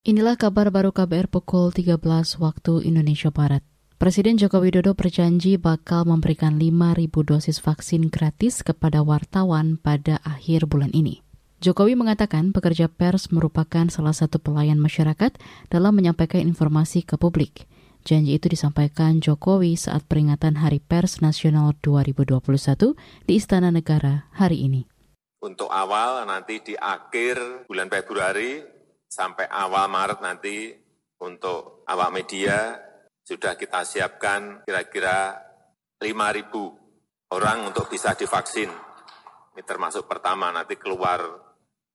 Inilah kabar baru KBR pukul 13 waktu Indonesia Barat. Presiden Joko Widodo berjanji bakal memberikan 5.000 dosis vaksin gratis kepada wartawan pada akhir bulan ini. Jokowi mengatakan pekerja pers merupakan salah satu pelayan masyarakat dalam menyampaikan informasi ke publik. Janji itu disampaikan Jokowi saat peringatan Hari Pers Nasional 2021 di Istana Negara hari ini. Untuk awal nanti di akhir bulan Februari sampai awal Maret nanti untuk awak media sudah kita siapkan kira-kira 5.000 orang untuk bisa divaksin. Ini termasuk pertama nanti keluar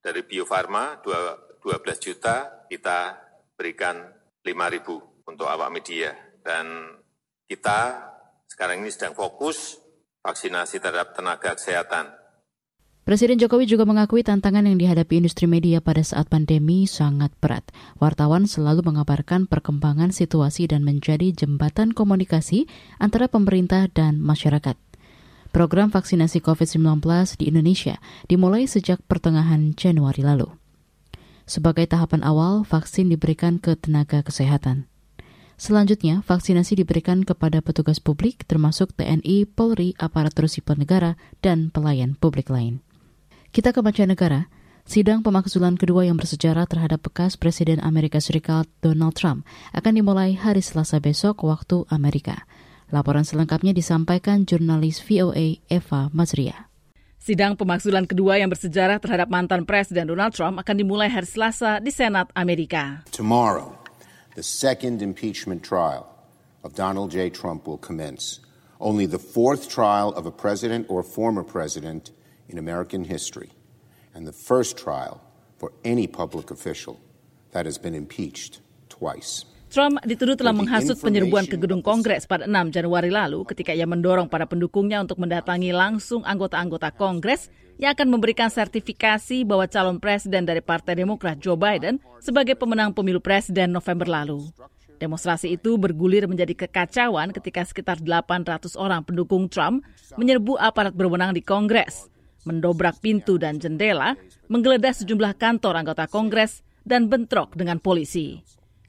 dari Bio Farma 12 juta, kita berikan 5.000 untuk awak media. Dan kita sekarang ini sedang fokus vaksinasi terhadap tenaga kesehatan Presiden Jokowi juga mengakui tantangan yang dihadapi industri media pada saat pandemi sangat berat. Wartawan selalu mengabarkan perkembangan situasi dan menjadi jembatan komunikasi antara pemerintah dan masyarakat. Program vaksinasi COVID-19 di Indonesia dimulai sejak pertengahan Januari lalu. Sebagai tahapan awal, vaksin diberikan ke tenaga kesehatan. Selanjutnya, vaksinasi diberikan kepada petugas publik termasuk TNI, Polri, aparatur sipil negara, dan pelayan publik lain. Kita ke mancanegara. Sidang pemakzulan kedua yang bersejarah terhadap bekas Presiden Amerika Serikat Donald Trump akan dimulai hari Selasa besok waktu Amerika. Laporan selengkapnya disampaikan jurnalis VOA Eva Mazria. Sidang pemakzulan kedua yang bersejarah terhadap mantan Presiden Donald Trump akan dimulai hari Selasa di Senat Amerika. Tomorrow, the second impeachment trial of Donald J. Trump will commence. Only the fourth trial of a president or former president in American history and the first trial for any public official that has been impeached twice. Trump dituduh telah menghasut penyerbuan ke gedung Kongres pada 6 Januari lalu ketika ia mendorong para pendukungnya untuk mendatangi langsung anggota-anggota Kongres yang akan memberikan sertifikasi bahwa calon presiden dari Partai Demokrat Joe Biden sebagai pemenang pemilu presiden November lalu. Demonstrasi itu bergulir menjadi kekacauan ketika sekitar 800 orang pendukung Trump menyerbu aparat berwenang di Kongres mendobrak pintu dan jendela, menggeledah sejumlah kantor anggota Kongres, dan bentrok dengan polisi.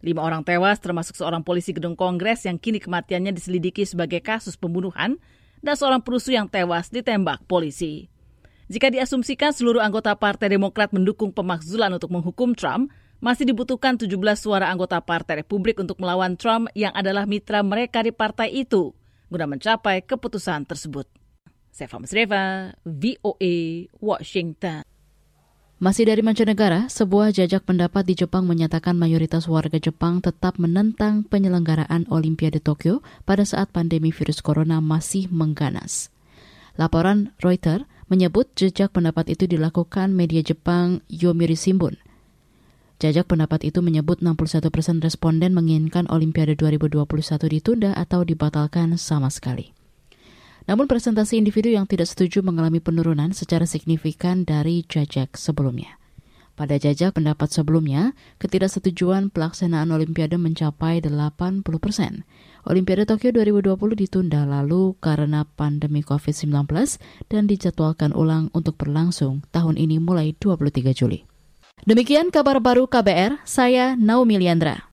Lima orang tewas termasuk seorang polisi gedung Kongres yang kini kematiannya diselidiki sebagai kasus pembunuhan dan seorang perusuh yang tewas ditembak polisi. Jika diasumsikan seluruh anggota Partai Demokrat mendukung pemakzulan untuk menghukum Trump, masih dibutuhkan 17 suara anggota Partai Republik untuk melawan Trump yang adalah mitra mereka di partai itu, guna mencapai keputusan tersebut. Seva Masreva, VOA, Washington. Masih dari mancanegara, sebuah jajak pendapat di Jepang menyatakan mayoritas warga Jepang tetap menentang penyelenggaraan Olimpiade Tokyo pada saat pandemi virus corona masih mengganas. Laporan Reuters menyebut jejak pendapat itu dilakukan media Jepang Yomiuri Shimbun. Jajak pendapat itu menyebut 61 persen responden menginginkan Olimpiade 2021 ditunda atau dibatalkan sama sekali. Namun presentasi individu yang tidak setuju mengalami penurunan secara signifikan dari jajak sebelumnya. Pada jajak pendapat sebelumnya, ketidaksetujuan pelaksanaan Olimpiade mencapai 80 persen. Olimpiade Tokyo 2020 ditunda lalu karena pandemi COVID-19 dan dijadwalkan ulang untuk berlangsung tahun ini mulai 23 Juli. Demikian kabar baru KBR, saya Naomi Liandra.